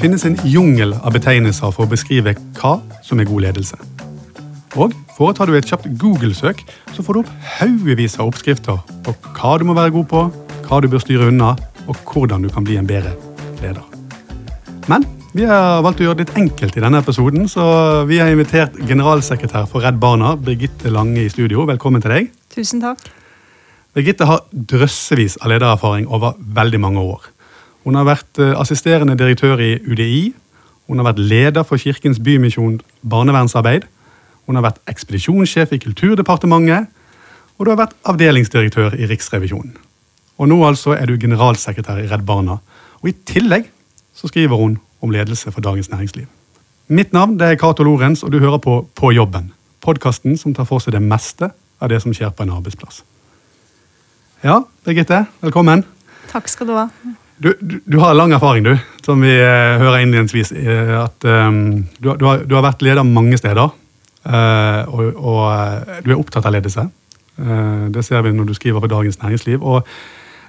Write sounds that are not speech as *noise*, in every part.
finnes en jungel av betegnelser for å beskrive hva som er god ledelse. Og foretar du et kjapt Google-søk, så får du opp haugevis av oppskrifter på hva du må være god på, hva du bør styre unna, og hvordan du kan bli en bedre leder. Men vi har valgt å gjøre det litt enkelt i denne episoden, så vi har invitert generalsekretær for Redd Barna, Birgitte Lange, i studio. Velkommen til deg. Tusen takk. Birgitte har drøssevis av ledererfaring over veldig mange år. Hun har vært eh, assisterende direktør i UDI. Hun har vært leder for Kirkens Bymisjon barnevernsarbeid. Hun har vært ekspedisjonssjef i Kulturdepartementet. Og du har vært avdelingsdirektør i Riksrevisjonen. Og nå altså er du generalsekretær i Redd Barna. Og i tillegg så skriver hun om ledelse for Dagens Næringsliv. Mitt navn det er Cato Lorenz, og du hører på På jobben. Podkasten som tar for seg det meste av det som skjer på en arbeidsplass. Ja, Birgitte, velkommen. Takk skal du ha. Du, du, har lang erfaring, du, som vi uh, hører innledningsvis. Uh, at um, du, du, har, du, har, vært leder mange steder, uh, og, og du er opptatt av ledelse. det ser vi når du skriver for Dagens Næringsliv. og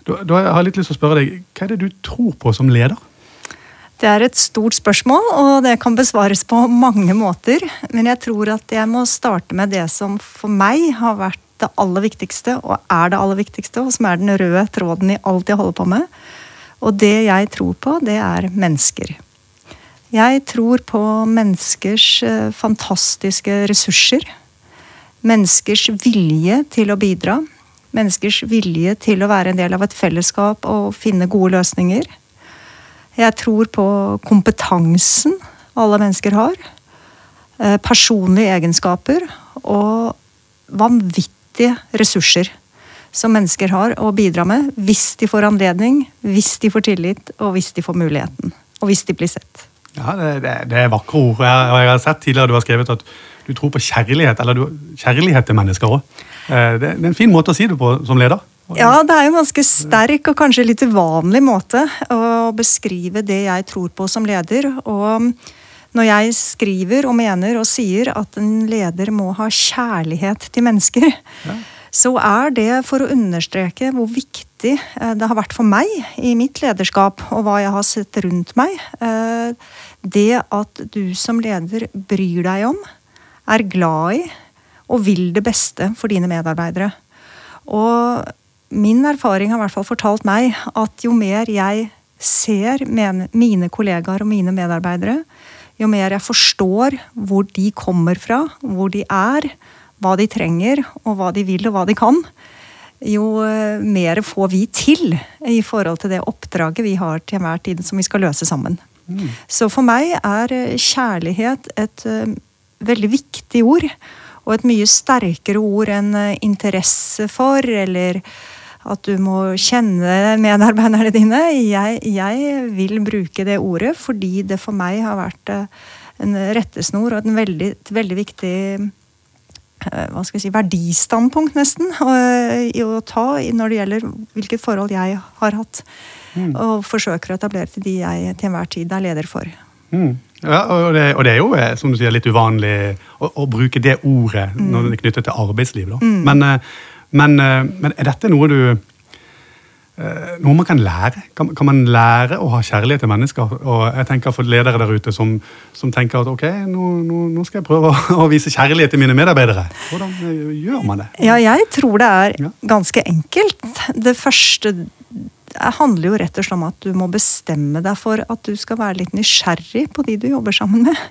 da har jeg litt lyst til å spørre deg, Hva er det du tror på som leder? Det er et stort spørsmål, og det kan besvares på mange måter. Men jeg tror at jeg må starte med det som for meg har vært det aller viktigste, og er det aller viktigste, og som er den røde tråden i alt jeg holder på med. Og det jeg tror på, det er mennesker. Jeg tror på menneskers eh, fantastiske ressurser. Menneskers vilje til å bidra. Menneskers vilje til å være en del av et fellesskap og finne gode løsninger. Jeg tror på kompetansen alle mennesker har. Eh, personlige egenskaper og vanvittige ressurser som mennesker har å bidra med hvis de får anledning, hvis de får tillit og hvis de får muligheten. Og hvis de blir sett. Ja, Det, det, det er vakre ord. Jeg, jeg, har sett tidligere du har skrevet at du tror på kjærlighet, eller du, kjærlighet til mennesker òg. Eh, det, det er en fin måte å si det på som leder. Ja, det er en ganske sterk og kanskje litt uvanlig måte å beskrive det jeg tror på som leder. Og når jeg skriver og mener og sier at en leder må ha kjærlighet til mennesker, ja. Så er det for å understreke hvor viktig eh, det har vært for meg i mitt lederskap og hva jeg har sett rundt meg. Eh, det at du som leder bryr deg om, er glad i og vil det beste for dine medarbeidere. Og min erfaring har i hvert fall fortalt meg at jo mer jeg ser mine kollegaer og mine medarbeidere, jo mer jeg forstår hvor de kommer fra, hvor de er, hva de trenger, og hva de vil og hva de kan, jo eh, mer får vi til i forhold til det oppdraget vi har til enhver tid som vi skal løse sammen. Mm. Så for meg er eh, kjærlighet et uh, veldig viktig ord. Og et mye sterkere ord enn interesse for, eller at du må kjenne medarbeiderne dine. Jeg, jeg, vil bruke det ordet fordi det for meg har vært eh, en rettesnor og veldig, et veldig viktig eh, hva skal jeg si, verdistandpunkt, nesten, i å ta når det gjelder hvilket forhold jeg har hatt. Mm. Og forsøker å etablere til de jeg til enhver tid er leder for. Mm. Ja, og det, og det, er jo eh, som du sier, litt uvanlig å, å bruke det ordet mm. når det er knyttet til arbeidsliv. Mm. Men, men, eh, men, er dette noe du eh, noe man kan lære? Kan, kan, man lære å ha kjærlighet til mennesker? Og jeg tenker For ledere der ute som, som tenker at ok, nå, nå, nå, skal jeg prøve å, *laughs* å, vise kjærlighet til mine medarbeidere. Hvordan eh, gjør man det? Ja, Jeg tror det er ganske enkelt. Det første handler jo rett og slett om at du må bestemme deg for at du skal være litt nysgjerrig på de du jobber sammen med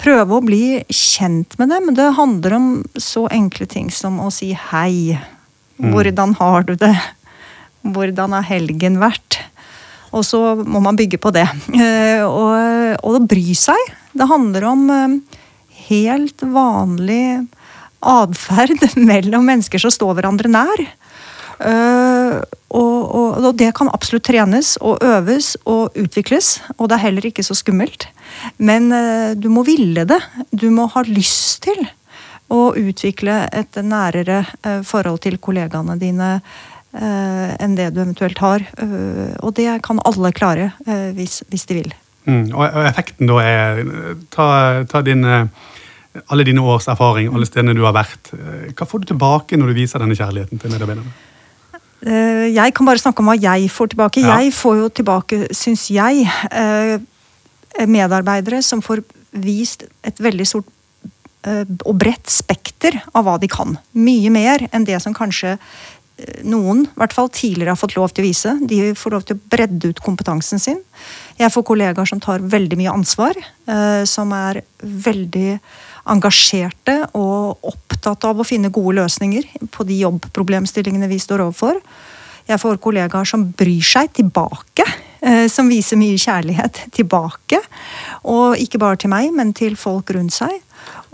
prøve å bli kjent med dem. Det handler om så enkle ting som å si hei. Mm. Hvordan har du det? Hvordan har helgen vært? Og så må man bygge på det. *laughs* Eh, og, og å bry seg. Det handler om eh, helt vanlig atferd *laughs* mellom mennesker som står hverandre nær. Uh, og, og, og, det kan absolutt trenes og øves og utvikles, og det er heller ikke så skummelt. Men du må ville det. Du må ha lyst til å utvikle et nærere forhold til kollegaene dine enn det du eventuelt har. og det kan alle klare hvis, hvis de vil. Mm, og effekten da er Ta, ta din alle dine års erfaring, alle stedene du har vært. Hva får du tilbake når du viser denne kjærligheten til medarbeiderne? Eh, jeg kan bare snakke om hva jeg får tilbake. Ja. Jeg får jo tilbake, syns jeg, eh, medarbeidere som får vist et veldig stort eh, og bredt spekter av hva de kan. Mye mer enn det som kanskje eh, noen, i hvert fall tidligere, har fått lov til å vise. De får lov til å bredde ut kompetansen sin. Jeg får kollegaer som tar veldig mye ansvar. Eh, som er veldig engasjerte og opptatt av å finne gode løsninger på de jobbproblemstillingene vi står overfor. Jeg får kollegaer som bryr seg tilbake. Som viser mye kjærlighet tilbake. Og ikke bare til meg, men til folk rundt seg.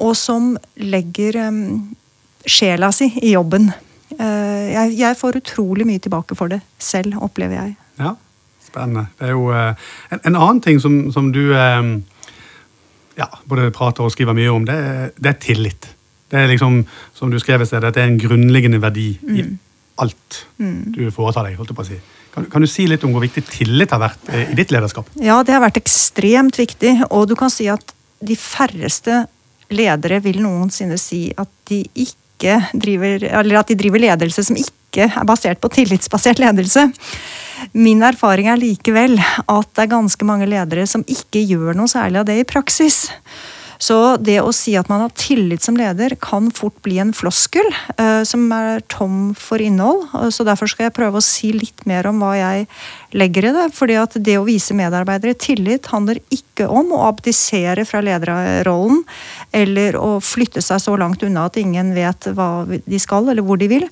Og som legger um, sjela si i jobben. Uh, jeg, jeg, får utrolig mye tilbake for det selv, opplever jeg. Ja, spennende. Det er jo uh, en, en, annen ting som, som du um, ja, både prater og skriver mye om, det, det, er tillit. Det er liksom, som du skrev i sted, at det er en grunnleggende verdi mm. i alt mm. du foretar deg. holdt jeg på å si. Kan, kan, du si litt om hvor viktig tillit har vært eh, i ditt lederskap? Ja, det har vært ekstremt viktig. Og du kan si at de færreste ledere vil noensinne si at de ikke driver, eller at de driver ledelse som ikke er basert på tillitsbasert ledelse. Min erfaring er likevel at det er ganske mange ledere som ikke gjør noe særlig av det i praksis. Så det å si at man har tillit som leder, kan fort bli en floskel uh, som er tom for innhold. Så derfor skal jeg prøve å si litt mer om hva jeg legger i det. fordi at det å vise medarbeidere tillit handler ikke om å abdisere fra lederrollen eller å flytte seg så langt unna at ingen vet hva de skal eller hvor de vil.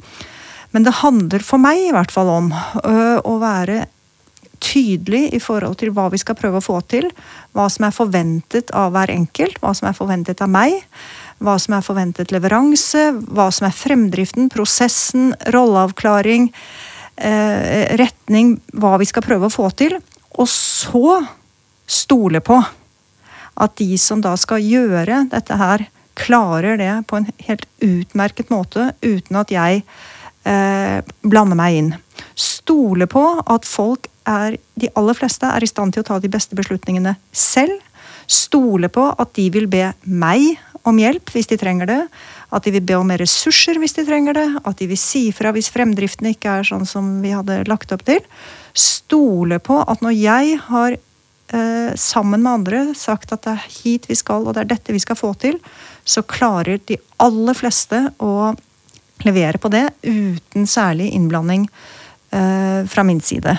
Men det handler for meg i hvert fall om uh, å være tydelig i forhold til hva vi skal prøve å få til. Hva som er forventet av hver enkelt, hva som er forventet av meg. Hva som er forventet leveranse, hva som er fremdriften, prosessen, rolleavklaring, eh, retning, hva vi skal prøve å få til. Og så stole på at de som da skal gjøre dette her, klarer det på en helt utmerket måte uten at jeg eh, blander meg inn. Stole på at folk er de aller fleste er i stand til å ta de beste beslutningene selv. Stole på at de vil be meg om hjelp hvis de trenger det. At de vil be om mer ressurser hvis de trenger det. At de vil si fra hvis fremdriften ikke er sånn som vi hadde lagt opp til. Stole på at når jeg har eh, sammen med andre sagt at det er hit vi skal, og det er dette vi skal få til, så klarer de aller fleste å levere på det uten særlig innblanding eh, fra min side.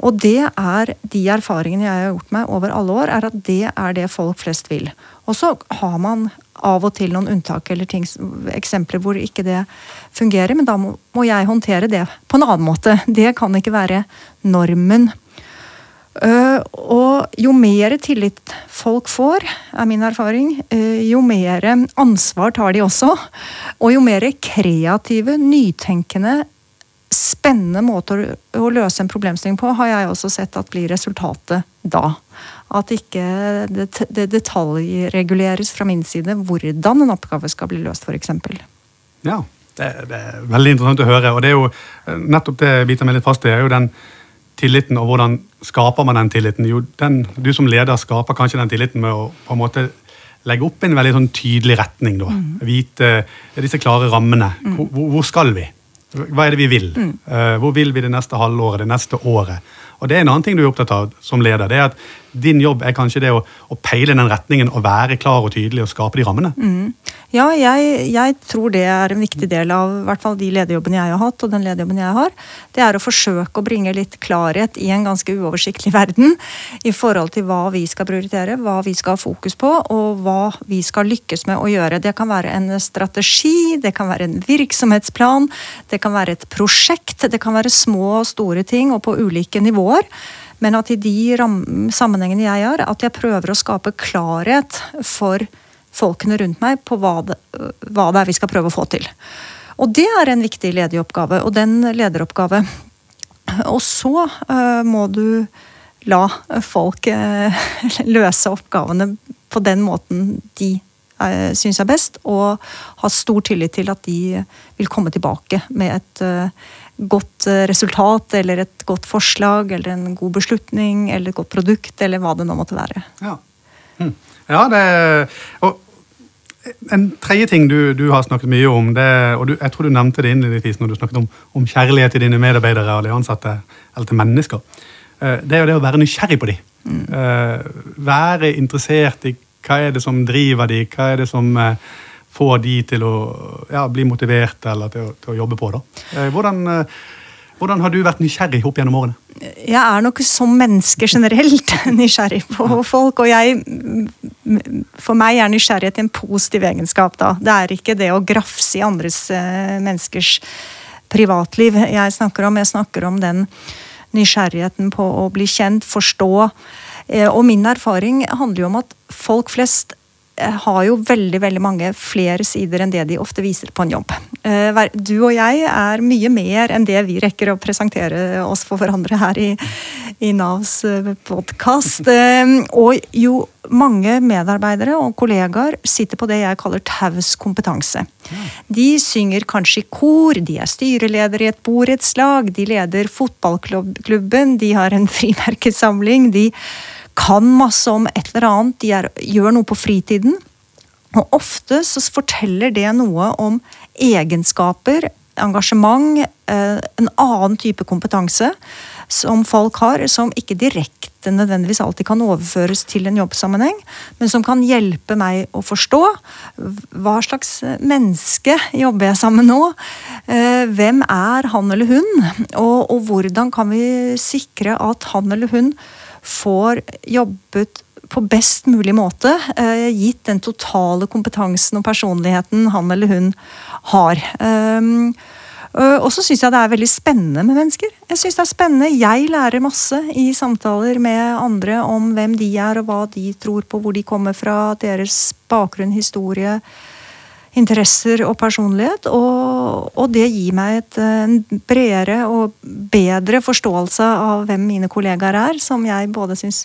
Og det er de erfaringene jeg har gjort meg over alle år, er at det er det folk flest vil. Og så har man av og til noen unntak eller ting, eksempler hvor ikke det fungerer, men da må, jeg håndtere det på en annen måte. Det kan ikke være normen. Uh, og jo mer tillit folk får, er min erfaring, uh, jo mer ansvar tar de også. Og jo mer kreative, nytenkende spennende måter å, løse en problemstilling på, har jeg også sett at blir resultatet da. At ikke det, det detaljreguleres fra min side hvordan en oppgave skal bli løst, f.eks. Ja, det, det, er veldig interessant å høre. og det er jo nettopp det jeg biter meg litt fast i, er jo den tilliten, og hvordan skaper man den tilliten? Jo, den, du som leder skaper kanskje den tilliten med å på en måte legge opp en veldig sånn tydelig retning. da. Mm. Vite disse klare rammene. Mm. Hvor, hvor, skal vi? Hva er det vi vil? Mm. Uh, hvor vil vi det neste halvåret, det neste året? Og det er en annen ting du er opptatt av som leder. det er at Din jobb er kanskje det å, å peile den retningen og være klar og tydelig og skape de rammene. Mm. Ja, jeg, jeg, tror det er en viktig del av hvert fall de lederjobbene jeg har hatt. og den lederjobben jeg har. Det er å forsøke å bringe litt klarhet i en ganske uoversiktlig *laughs* verden. I forhold til hva vi skal prioritere, hva vi skal ha fokus på og hva vi skal lykkes med å gjøre. Det kan være en strategi, det kan være en virksomhetsplan, det kan være et prosjekt. Det kan være små og store ting og på ulike nivåer. Men at i de sammenhengene jeg gjør, at jeg prøver å skape klarhet for folkene rundt meg på hva det, hva det er vi skal prøve å få til. Og det er en viktig lederoppgave, og den lederoppgave. Og så uh, må du la folk uh, *laughs* løse oppgavene på den måten de uh, syns er best, og ha stor tillit til at de vil komme tilbake med et uh, godt eh, resultat eller et godt forslag eller en god beslutning eller et godt produkt, eller hva det nå måtte være. Ja, hm. ja det og En tredje ting du, du har snakket mye om, det, og du, jeg tror du nevnte det innledningsvis når du snakket om, om, kjærlighet til dine medarbeidere og de ansatte, eller til mennesker. det er jo det å være nysgjerrig på dem. Mm. Være interessert i hva er det som driver dem, hva er det som får de til å ja, bli motivert eller til å, til å, jobbe på. da. Hvordan, hvordan har du vært nysgjerrig opp gjennom årene? Jeg er nok som menneske generelt *laughs* nysgjerrig på folk. Og jeg For meg er nysgjerrighet en positiv egenskap, da. Det er ikke det å grafse i andres uh, menneskers privatliv jeg snakker om. Jeg snakker om den nysgjerrigheten på å bli kjent, forstå. Og min erfaring handler jo om at folk flest Eh, har jo veldig veldig mange flere sider enn det de ofte viser på en jobb. Eh, du og jeg er mye mer enn det vi rekker å presentere oss for hverandre her i, i Navs eh, podkast. Og jo mange medarbeidere og kollegaer sitter på det jeg kaller taus kompetanse. De synger kanskje i kor, de er styreleder i et borettslag, de leder fotballklubben, de har en frimerkesamling. de kan masse om et eller annet, de er, gjør noe på fritiden. Og ofte så forteller det noe om egenskaper, engasjement, eh, en annen type kompetanse som folk har, som ikke direkte nødvendigvis alltid kan overføres til en jobbsammenheng, men som kan hjelpe meg å forstå hva slags menneske jobber jeg sammen nå? Eh, hvem er han eller hun? Og, og hvordan kan vi sikre at han eller hun får jobbet på best mulig måte, eh, gitt den totale kompetansen og personligheten han eller hun har. Ehm, og så syns jeg det er veldig spennende med mennesker. Jeg synes det er spennende. Jeg lærer masse i samtaler med andre om hvem de er, og hva de tror på, hvor de kommer fra, deres bakgrunn, historie interesser og personlighet. Og, og det gir meg et, en bredere og bedre forståelse av hvem mine kollegaer er, som jeg både syns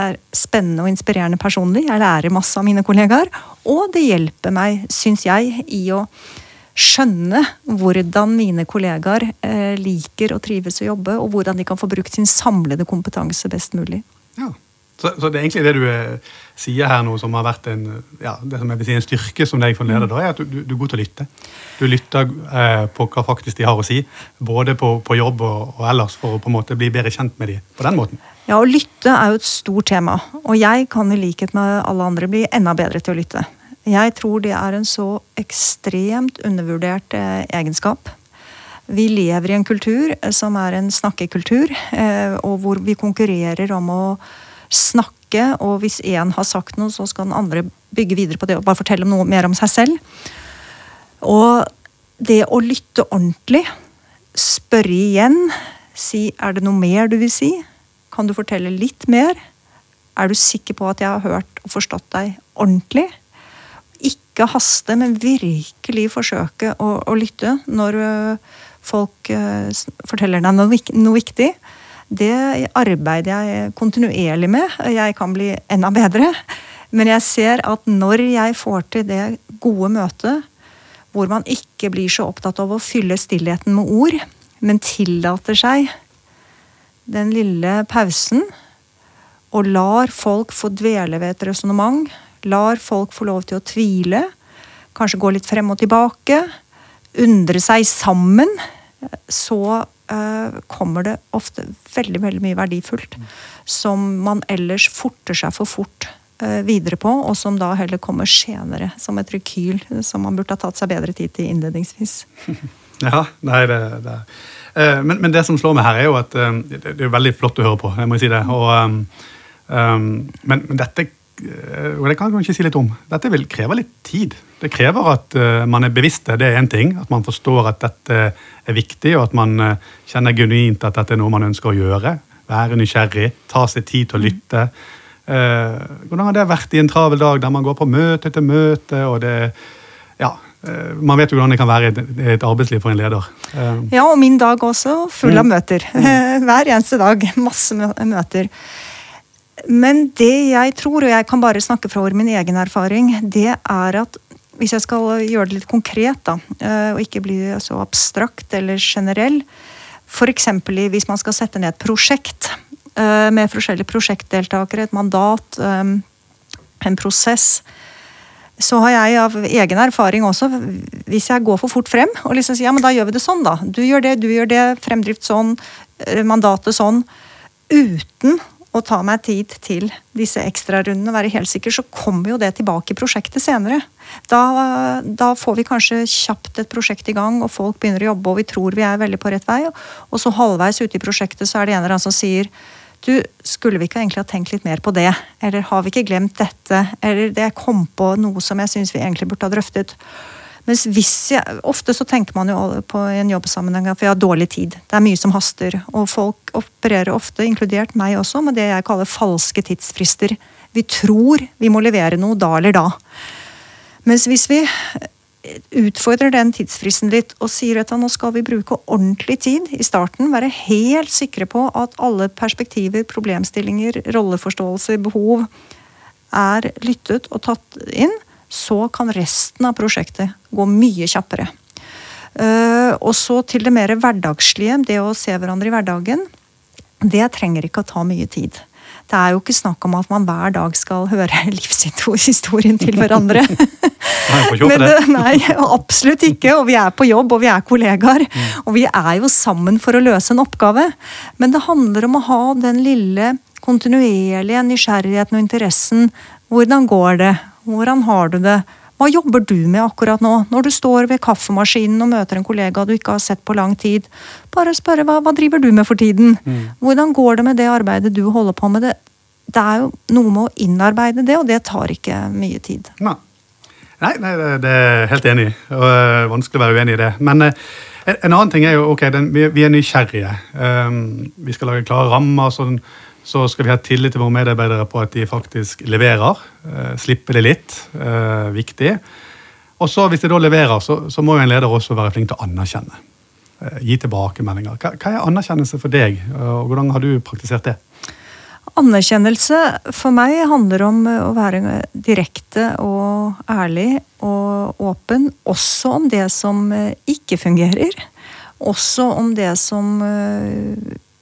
er spennende og inspirerende personlig. Jeg lærer masse av mine kollegaer. Og det hjelper meg, syns jeg, i å skjønne hvordan mine kollegaer eh, liker og trives å jobbe, og hvordan de kan få brukt sin samlede kompetanse best mulig. Ja. Så, så, det er egentlig det du eh, sier her nå, som har vært en, ja, si en styrke som deg som leder, da, er at du, du, er god til å lytte. Du lytter eh, på hva faktisk de har å si, både på, på jobb og, og, ellers, for å på en måte bli bedre kjent med dem på den måten. Ja, Å lytte er jo et stort tema, og jeg kan i likhet med alle andre bli enda bedre til å lytte. Jeg tror det er en så ekstremt undervurdert eh, egenskap. Vi lever i en kultur eh, som er en snakkekultur, eh, og hvor vi konkurrerer om å snakke, og hvis én har sagt noe, så skal den andre bygge videre på det og bare fortelle noe mer om seg selv. Og det å lytte ordentlig, spørre igjen, si 'er det noe mer du vil si', kan du fortelle litt mer? Er du sikker på at jeg har hørt og forstått deg ordentlig? Ikke haste, men virkelig forsøke å, å lytte når øh, folk uh, forteller deg noe, noe viktig det arbeider jeg kontinuerlig med. Jeg kan bli enda bedre. Men jeg ser at når jeg får til det gode møtet, hvor man ikke blir så opptatt av å fylle stillheten med ord, men tillater seg den lille pausen og lar folk få dvele ved et resonnement, lar folk få lov til å tvile, kanskje gå litt frem og tilbake, undre seg sammen, så kommer det ofte veldig veldig mye verdifullt som man ellers forter seg for fort eh, videre på, og som da heller kommer senere som et rekyl som man burde ha tatt seg bedre tid til innledningsvis. *laughs* Ja, nei, det, det. Eh, men, men, det som slår meg her, er jo at det er veldig flott å høre på. jeg må si det. Og, um, men, men dette Eh, og det kan man ikke si litt om. Dette vil kreve litt tid. Det krever at uh, man er bevisst det, er én ting. At man forstår at dette er viktig, og at man uh, kjenner genuint at dette er noe man ønsker å gjøre. Være nysgjerrig, ta seg tid til å lytte. Uh, hvordan har det vært i en travel dag der man går på møte etter møte, og det Ja. Man vet jo hvordan det kan være i et arbeidsliv for en leder. Ja, og min dag også. Full av mm. møter. *laughs* Hver eneste dag. Masse møter. Men det jeg tror, og jeg kan bare snakke fra min egen erfaring, det er at hvis jeg skal gjøre det litt konkret, da, eh, og ikke bli så abstrakt eller generell F.eks. hvis man skal sette ned et prosjekt eh, med forskjellige prosjektdeltakere, et mandat, eh, en prosess, så har jeg av egen erfaring også, hvis jeg går for fort frem og liksom sier ja, men da gjør vi det sånn, da. Du gjør det, du gjør det, fremdrift sånn, mandatet sånn uten å ta meg tid til disse ekstrarundene, være helt sikker, så kommer jo det tilbake i prosjektet senere. Da, da, får vi kanskje kjapt et prosjekt i gang, og folk begynner å jobbe, og vi tror vi er veldig på rett vei. Og så halvveis ute i prosjektet så er det en eller annen som sier du, skulle vi ikke egentlig ha tenkt litt mer på det? Eller har vi ikke glemt dette? Eller det kom på noe som jeg syns vi egentlig burde ha drøftet. Mens hvis jeg, Ofte så tenker man jo på en jobbsammenheng at vi har dårlig tid. Det er mye som haster. Og folk opererer ofte, inkludert meg også, med det jeg kaller falske tidsfrister. Vi tror vi må levere noe da eller da. Mens hvis vi utfordrer den tidsfristen litt og sier at nå skal vi bruke ordentlig tid i starten, være helt sikre på at alle perspektiver, problemstillinger, rolleforståelse, behov er lyttet og tatt inn, så kan resten av prosjektet gå mye kjappere. Uh, og så til det mer hverdagslige, det å se hverandre i hverdagen. Det trenger ikke å ta mye tid. Det er jo ikke snakk om at man hver dag skal høre *laughs* livshistorien til hverandre. Men, nei, absolutt ikke. Og vi er på jobb, og vi er kollegaer. Mm. Og vi er jo sammen for å løse en oppgave. Men det handler om å ha den lille kontinuerlige nysgjerrigheten og interessen. Hvordan går det? Hvordan har du det? Hva jobber du med akkurat nå, når du står ved kaffemaskinen og møter en kollega du ikke har sett på lang tid? Bare spørre hva, hva driver du med for tiden? Mm. Hvordan går det med det arbeidet du holder på med? Det, det er jo noe med å innarbeide det, og det tar ikke mye tid. Nei, nei, nei det er jeg helt enig i. Og øh, vanskelig å være uenig i det. Men øh, en annen ting er jo ok, den, vi, vi, er nysgjerrige. Um, vi skal lage klare rammer. sånn så skal vi ha tillit til våre medarbeidere på at de faktisk leverer. Eh, slippe det litt. Eh, viktig. Og så Hvis de da leverer, så, så, må jo en leder også være flink til å anerkjenne. Eh, gi tilbakemeldinger. Hva, hva er anerkjennelse for deg, og hvordan har du praktisert det? Anerkjennelse for meg handler om å være direkte og ærlig og åpen. Også om det som ikke fungerer. Også om det som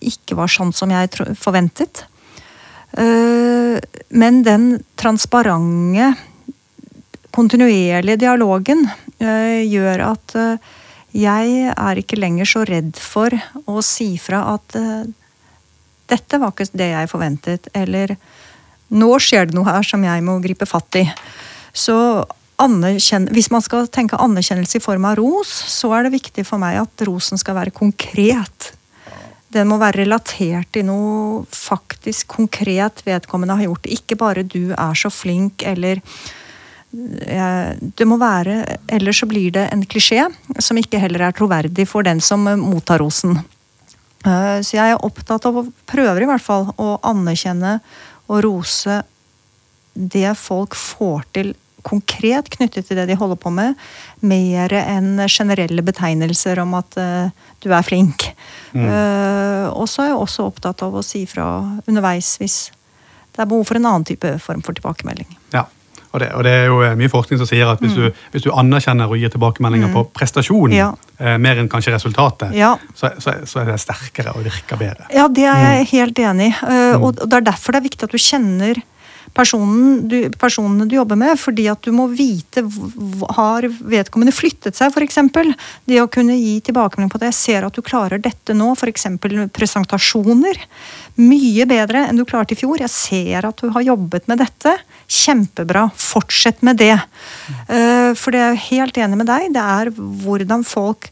ikke var sånn som jeg forventet. Eh, men den transparente, kontinuerlige dialogen eh, gjør at eh, jeg er ikke lenger så redd for å si fra at dette var ikke det jeg forventet, eller nå skjer det noe her som jeg må gripe fatt i. Så hvis man skal tenke anerkjennelse i form av ros, så er det viktig for meg at rosen skal være konkret den må være relatert til noe faktisk konkret vedkommende har gjort. Ikke bare 'du er så flink' eller det må være, Ellers så blir det en klisjé som ikke heller er troverdig for den som mottar rosen. Eh, så jeg er opptatt av, å prøver i hvert fall, å anerkjenne og rose det folk får til konkret knyttet til det de holder på med, mer enn generelle betegnelser om at uh, du er flink. Mm. Uh, og så er jeg også opptatt av å si fra underveis hvis det er behov for en annen type form for tilbakemelding. Ja, og det, og det er jo eh, mye forskning som sier at hvis, mm. du, hvis du, anerkjenner og gir tilbakemeldinger mm. på prestasjonen, ja. eh, mer enn kanskje resultatet, ja. så, så, så, er det sterkere og virker bedre. Ja, det er jeg mm. helt enig i. Uh, og det er derfor det er viktig at du kjenner personen du, personene du jobber med, fordi at du må vite har vedkommende flyttet seg, f.eks. Det å kunne gi tilbakemelding på det. Jeg ser at du klarer dette nå, f.eks. presentasjoner. Mye bedre enn du klarte i fjor. Jeg ser at du har jobbet med dette. Kjempebra. Fortsett med det. Eh, for det er jeg helt enig med deg. Det er hvordan folk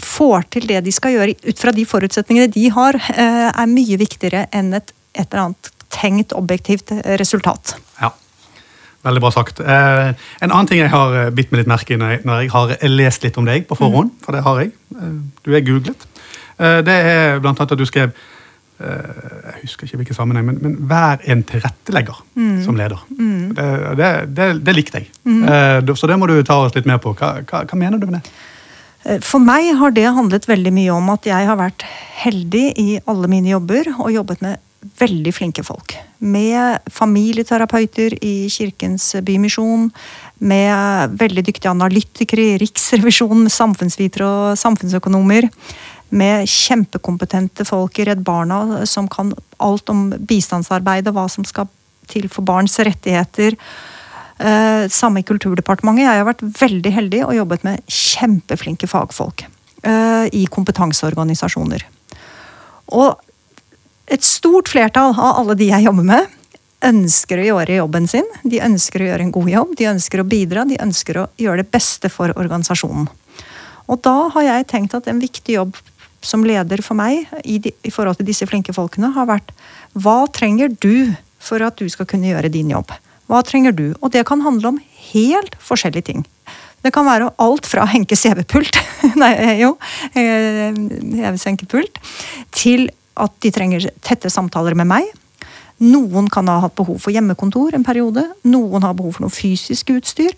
får til det de skal gjøre ut fra de forutsetningene de har, eh, er mye viktigere enn et, et eller annet tenkt objektivt resultat. Ja. Veldig bra sagt. Eh, en annen ting jeg har eh, bitt meg litt merke i når når jeg har lest litt om deg på forhånd, mm. for det har jeg. Eh, du er googlet. Eh, det er blant annet at du skrev eh, Jeg husker ikke hvilken sammenheng, men, men vær en tilrettelegger mm. som leder. Mm. Det, det, det, det, likte jeg. Mm. Så det må du ta oss litt mer på. Hva, hva, hva mener du med det? For meg har det handlet veldig mye om at jeg har vært heldig i alle mine jobber og jobbet med veldig flinke folk. Med familieterapeuter i Kirkens Bymisjon. Med veldig dyktige analytikere i Riksrevisjonen, med samfunnsvitere og samfunnsøkonomer. Med kjempekompetente folk i Redd Barna som kan alt om bistandsarbeid og hva som skal til for barns rettigheter. Eh, samme i Kulturdepartementet. Jeg har vært veldig heldig og jobbet med kjempeflinke fagfolk eh, i kompetanseorganisasjoner. Og et stort flertall av alle de jeg jobber med, ønsker å gjøre jobben sin. De ønsker å gjøre en god jobb, de ønsker å bidra, de ønsker å gjøre det beste for organisasjonen. Og da har jeg tenkt at en viktig jobb som leder for meg i, de, i forhold til disse flinke folkene, har vært hva trenger du for at du skal kunne gjøre din jobb? Hva trenger du? Og det kan handle om helt forskjellige ting. Det kan være alt fra henke CV-pult, *laughs* nei jo, hevesenkepult, til at de trenger tette samtaler med meg. Noen kan ha hatt behov for hjemmekontor en periode. Noen har behov for noe fysisk utstyr.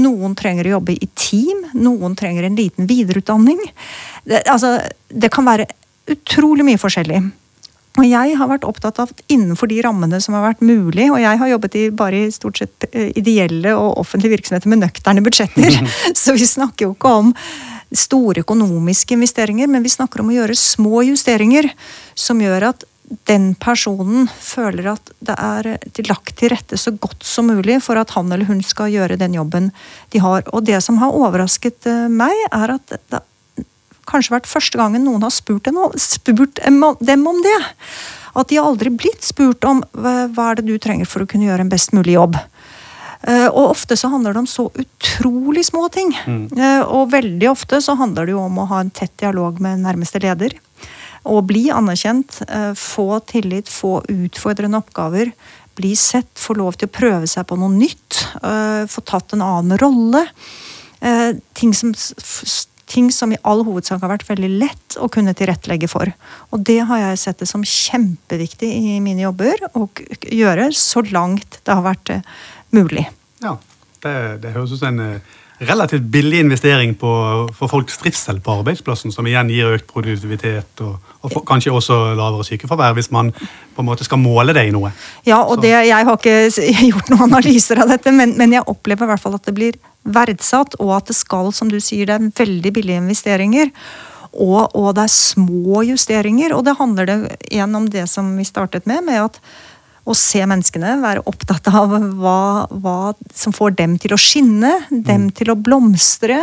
Noen trenger å jobbe i team. Noen trenger en liten videreutdanning. Det, altså, det kan være utrolig mye forskjellig. Og jeg har vært opptatt av at innenfor de rammene som har vært mulig, og jeg har jobbet i bare i stort sett eh, ideelle og offentlige virksomheter med nøkterne budsjetter, *laughs* så vi snakker jo ikke om store økonomiske investeringer, men vi snakker om å gjøre små justeringer som gjør at den personen føler at det er lagt til rette så godt som mulig for at han eller hun skal gjøre den jobben de har. Og det som har overrasket eh, meg, er at det har kanskje vært første gangen noen har spurt, dem om det. At de har aldri blitt spurt om hva er det du trenger for å kunne gjøre en best mulig jobb. Eh, og ofte så handler det om så utrolig små ting. Mm. Eh, og veldig ofte så handler det jo om å ha en tett dialog med nærmeste leder. Og bli anerkjent, eh, få tillit, få utfordrende oppgaver. Bli sett, få lov til å prøve seg på noe nytt. Få tatt en annen rolle. Ting som, ting som i all hovedsak har vært veldig lett å kunne tilrettelegge for. Og det har jeg sett det som kjempeviktig i mine jobber å gjøre så langt det har vært mulig. Ja, det, det høres ut som en eh, relativt billig investering på, for folks trivsel på arbeidsplassen, som igjen gir økt produktivitet og, og for, kanskje også lavere sykefravær, hvis man på en måte skal måle det i noe. Ja, og det, jeg har ikke *laughs* gjort noen analyser av dette, men, men, jeg opplever i hvert fall at det blir verdsatt, og at det skal, som du sier, det er veldig billige investeringer. Og, og det er små justeringer, og det handler det igjen om det som vi startet med, med at å se menneskene, være opptatt av hva, hva, som får dem til å skinne, dem mm. til å blomstre.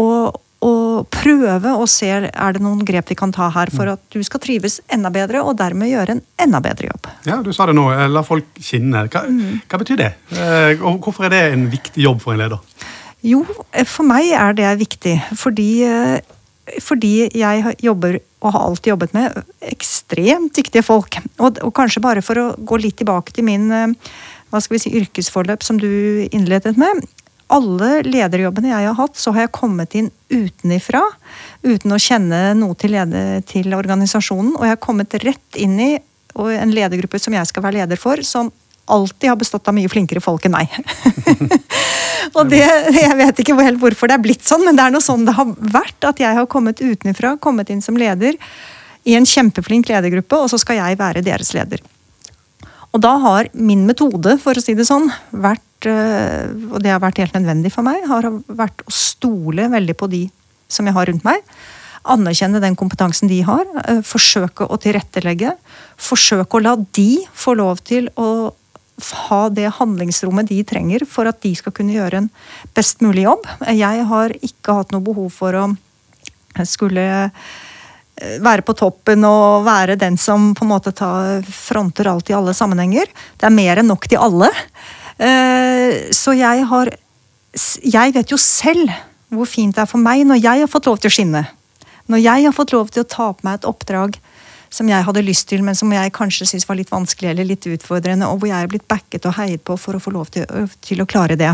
Og, og, prøve å se er det noen grep vi kan ta her for mm. at du skal trives enda bedre, og dermed gjøre en enda bedre jobb. Ja, Du sa det nå, eh, la folk skinne. Hva, mm. hva betyr det? Eh, og hvorfor er det en viktig jobb for en leder? Jo, eh, for meg er det viktig. Fordi, fordi jeg jobber og har alltid jobbet med ekstremt dyktige folk. Og, og, kanskje bare for å gå litt tilbake til min eh, hva skal vi si, yrkesforløp som du innledet med. Alle lederjobbene jeg har hatt, så har jeg kommet inn utenifra. Uten å kjenne noe til, leder, til organisasjonen. Og jeg har kommet rett inn i en ledergruppe som jeg skal være leder for, som alltid har bestått av mye flinkere folk enn meg. *laughs* og det, Jeg vet ikke helt hvorfor det er blitt sånn, men det er noe sånn det har vært. At jeg har kommet utenfra, kommet inn som leder i en kjempeflink ledergruppe, og så skal jeg være deres leder. Og da har min metode, for å si det sånn, vært, eh, og det har vært helt nødvendig for meg, har vært å stole veldig på de som jeg har rundt meg. Anerkjenne den kompetansen de har. Eh, forsøke å tilrettelegge. Forsøke å la de få lov til å ha det handlingsrommet de trenger for at de skal kunne gjøre en best mulig jobb. Jeg har ikke hatt noe behov for å skulle eh, være på toppen og være den som på en måte tar, fronter alt i alle sammenhenger. Det er mer enn nok til alle. Eh, så jeg har Jeg vet jo selv hvor fint det er for meg når jeg har fått lov til å skinne. Når jeg har fått lov til å ta på meg et oppdrag som jeg hadde lyst til, men som jeg kanskje syntes var litt vanskelig eller litt utfordrende, og hvor jeg er blitt backet og heiet på for å få lov til, til å klare det.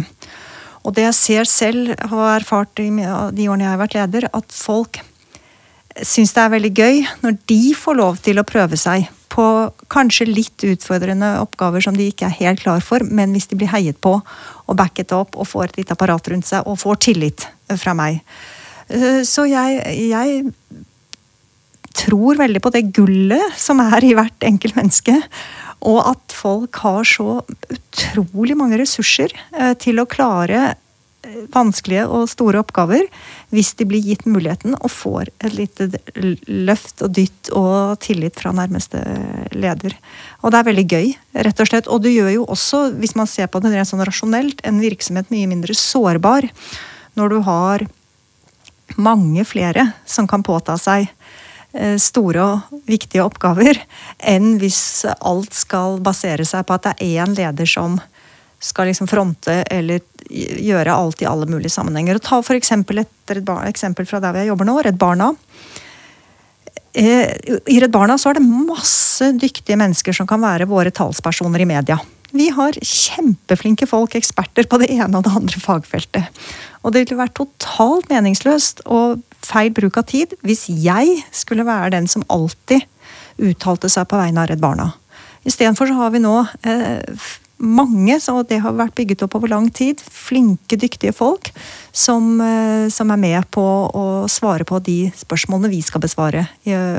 Og det jeg ser selv, har erfart i de årene jeg har vært leder, at folk syns det er veldig gøy når de får lov til å prøve seg på kanskje litt utfordrende oppgaver som de ikke er helt klar for, men hvis de blir heiet på og backet opp og får et lite apparat rundt seg og får tillit fra meg. Så jeg, jeg tror veldig på det gullet som er i hvert enkelt menneske. Og at folk har så utrolig mange ressurser eh, til å klare eh, vanskelige og store oppgaver hvis de blir gitt muligheten og får et lite løft og dytt og tillit fra nærmeste leder. Og det er veldig gøy, rett og slett. Og det gjør jo også, hvis man ser på det rent sånn rasjonelt, en virksomhet mye mindre sårbar når du har mange flere som kan påta seg store og viktige oppgaver, enn hvis alt skal basere seg på at det er én leder som skal liksom fronte eller gjøre alt i alle mulige sammenhenger. Og ta for eksempel et eksempel fra der vi jobber nå, Redd Barna. Eh, I Redd Barna så er det masse dyktige mennesker som kan være våre talspersoner i media. Vi har kjempeflinke folk, eksperter på det ene og det andre fagfeltet. Og det ville vært totalt meningsløst og feil bruk av tid hvis jeg skulle være den som alltid uttalte seg på vegne av Redd Barna. Istedenfor så har vi nå eh, mange, og det har vært bygget opp over lang tid, flinke, dyktige folk som, eh, som, er med på å svare på de spørsmålene vi skal besvare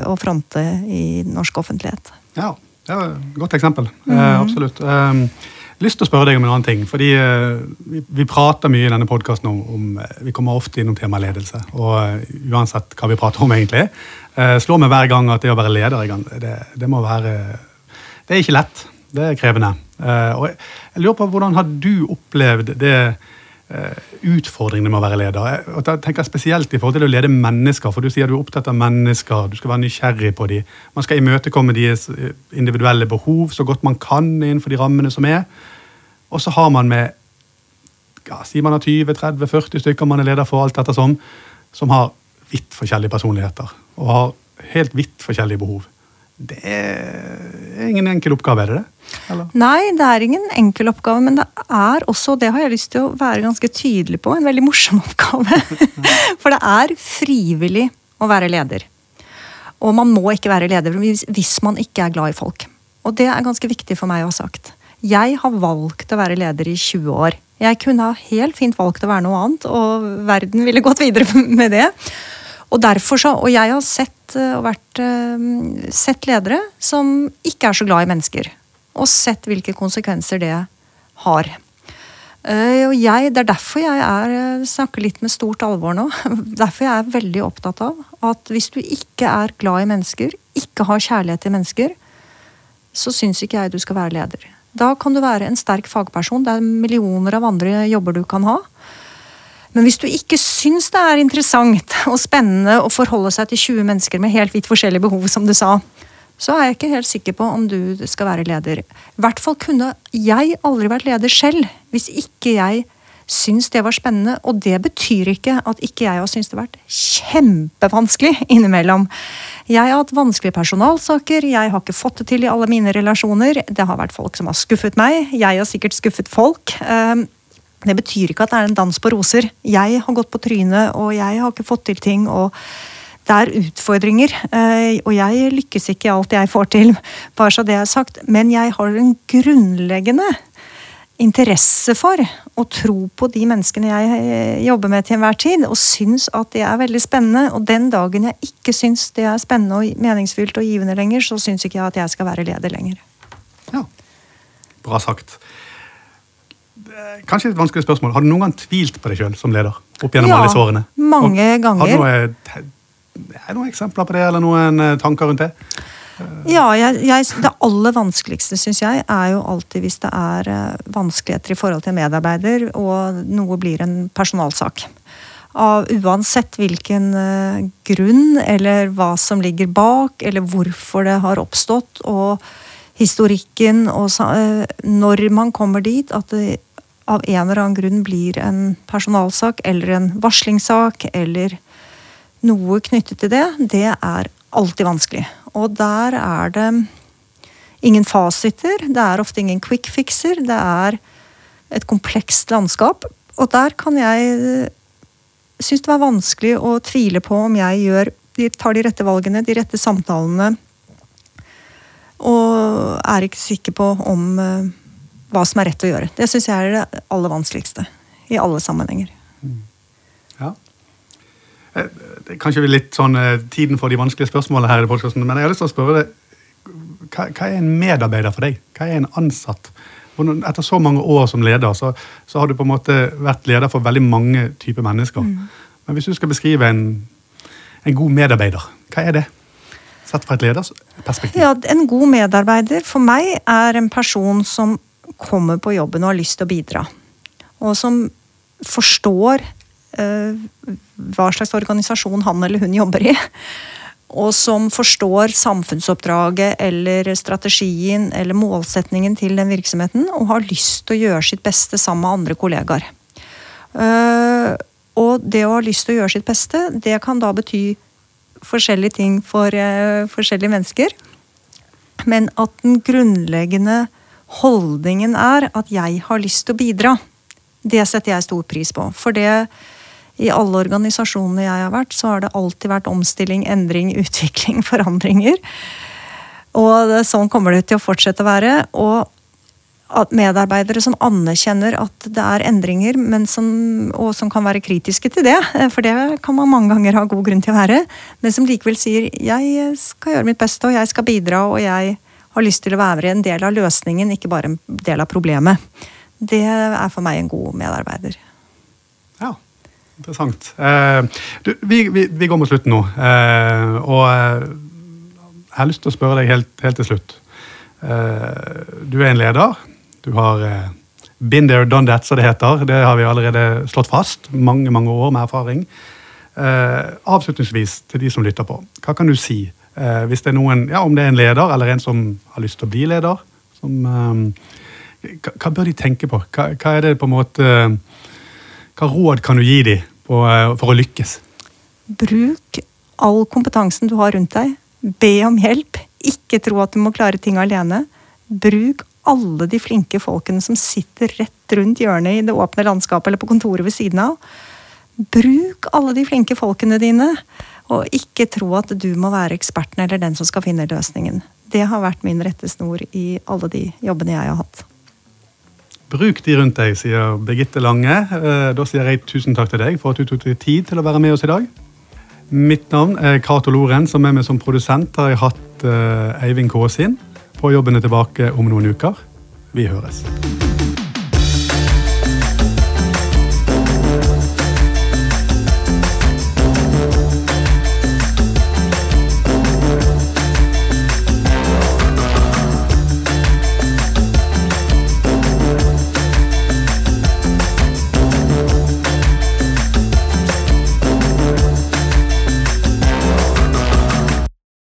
og fronte i norsk offentlighet. Ja, et godt eksempel. Mm eh, absolutt. Eh, lyst til å spørre deg om en annen ting. fordi eh, vi, vi, prater mye i denne podkasten om, om, Vi kommer ofte innom temaet ledelse. Og uh, uansett hva vi prater om, egentlig, Eh, slår meg hver gang at det å være leder det, det må være Det er ikke lett. Det er krevende. og jeg, jeg, lurer på hvordan har du opplevd det Eh, utfordringene med å være leder. Og da tenker jeg Spesielt i forhold til å lede mennesker. for Du sier du er opptatt av mennesker, du skal være nysgjerrig på dem. Man skal imøtekomme deres eh, individuelle behov så godt man kan innenfor de rammene som er. Og så har man med ja, Si man har 20-30-40 stykker man er leder for, alt dette som, som har vidt forskjellige personligheter. Og har helt vidt forskjellige behov. Det er ingen enkel oppgave, er det det? Nei, det er ingen enkel oppgave, men det er også, det har jeg lyst til å være ganske tydelig på, en veldig morsom *laughs* oppgave. For det er frivillig å være leder. Og man må ikke være leder hvis man ikke er glad i folk. Og det er ganske viktig for meg å ha sagt. Jeg har valgt å være leder i 20 år. Jeg kunne ha helt fint valgt å være noe annet, og verden ville gått videre *laughs* med det. Og derfor så, og jeg har sett, eh, og vært, eh, sett ledere som ikke er så glad i mennesker. Og sett hvilke konsekvenser det har. Eh, og jeg, Det er derfor jeg er, snakker litt med stort alvor nå. *laughs* Derfor jeg er veldig opptatt av at hvis du ikke er glad i mennesker, ikke har kjærlighet til mennesker, så syns ikke jeg du skal være leder. Da kan du være en sterk fagperson. Det er millioner av andre jobber du kan ha. Men hvis du ikke syns det er interessant og spennende å forholde seg til 20 mennesker med helt vidt forskjellige behov, som du sa, så er jeg ikke helt sikker på om du skal være leder. I hvert fall kunne jeg aldri vært leder selv hvis ikke jeg syns det var spennende. Og det betyr ikke at ikke jeg har syntes det har vært kjempevanskelig innimellom. Jeg har hatt vanskelige personalsaker, jeg har ikke fått det til i alle mine relasjoner. Det har vært folk som har skuffet meg, jeg har sikkert skuffet folk. Det betyr ikke at det er en dans på roser. Jeg har gått på trynet, og jeg har ikke fått til ting. og det er utfordringer, eh, og jeg lykkes ikke i alt jeg får til. *laughs* bare så det er sagt. Men jeg har en grunnleggende interesse for å tro på de menneskene jeg eh, jobber med til enhver tid, og syns at det er veldig spennende. Og den dagen jeg ikke syns det er spennende og meningsfylt og givende lenger, så syns ikke jeg at jeg skal være leder lenger. Ja, Bra sagt. Kanskje et vanskelig spørsmål. Har du noen gang tvilt på deg sjøl som leder? opp gjennom ja, alle disse årene? mange ganger. Har du noen, noen eksempler på det, eller noen eh, tanker rundt det? Ja, jeg, jeg, Det aller vanskeligste syns jeg er jo alltid hvis det er vanskeligheter i forhold til en medarbeider og noe blir en personalsak. Av uansett hvilken grunn eller hva som ligger bak, eller hvorfor det har oppstått. og historikken og når man kommer dit at det av en eller annen grunn blir en personalsak eller en varslingssak eller noe knyttet til det, det er alltid vanskelig. Og der er det ingen fasiter, det er ofte ingen quick fixer, det er et komplekst landskap. Og der kan jeg synes det var vanskelig å tvile på om jeg gjør, tar de rette valgene, de rette samtalene, og er ikke sikker på om hva som er rett å gjøre. Det syns jeg er det aller vanskeligste i alle sammenhenger. Mm. Ja. Eh, det kanskje litt sånn eh, tiden for de vanskelige spørsmålene her i podkasten, men jeg har lyst til å spørre deg hva, hva, er en medarbeider for deg? Hva er en ansatt? Etter så mange år som leder, så, så, har du på en måte vært leder for veldig mange typer mennesker. Mm. Men hvis du skal beskrive en, en god medarbeider, hva er det? Sett fra et leders perspektiv. Ja, En god medarbeider for meg er en person som kommer på jobben og har lyst til å bidra. Og som forstår eh, hva slags organisasjon han eller hun jobber i. og som forstår samfunnsoppdraget eller strategien eller målsetningen til den virksomheten, og har lyst til å gjøre sitt beste sammen med andre kollegaer. Eh, og det å ha lyst til å gjøre sitt beste, det kan da bety forskjellige ting for eh, forskjellige mennesker. Men at den grunnleggende holdningen er at jeg har lyst til å bidra, det setter jeg stor pris på. For det i alle organisasjonene jeg har vært, så har det alltid vært omstilling, endring, *laughs* utvikling, forandringer. Og det, sånn kommer det til å fortsette å være. Og at medarbeidere som anerkjenner at det er endringer, som, og som kan være kritiske til det, *laughs* for det kan man mange ganger ha god grunn til å være, men som likevel sier 'jeg skal gjøre mitt beste, og jeg skal bidra', og jeg har lyst til å være en del av løsningen, ikke bare en del av problemet. Det er for meg en god medarbeider. Ja, interessant. Eh, du, vi, vi, vi, går mot slutten nå. Eh, og eh, jeg har lyst til å spørre deg helt, helt til slutt. Du er en leder. Du har been there, done that, som det heter. Det har vi allerede slått fast. Mange mange år med erfaring. Eh, avslutningsvis til de som lytter på. Hva kan du si hvis det er noen, ja, om det er en leder eller en som har lyst til å bli leder? Som, hva, hva, bør de tenke på? Hva, hva, er det på en måte Hva råd kan du gi dem på, for å lykkes? Bruk all kompetansen du har rundt deg. Be om hjelp. Ikke tro at du må klare ting alene. Bruk alle de flinke folkene som sitter rett rundt hjørnet i det åpne landskapet eller på kontoret ved siden av. Bruk alle de flinke folkene dine, og ikke tro at du må være eksperten eller den som skal finne løsningen. Det har vært min rettesnor i alle de jobbene jeg har hatt. Bruk de rundt deg, sier Birgitte Lange. Eh, da sier jeg tusen takk til deg for at du tok deg tid til å være med oss i dag. Mitt navn er Cato Loren, som er med som produsent har jeg hatt eh, Eivind Kaasin. På jobben er tilbake om noen uker. Vi høres.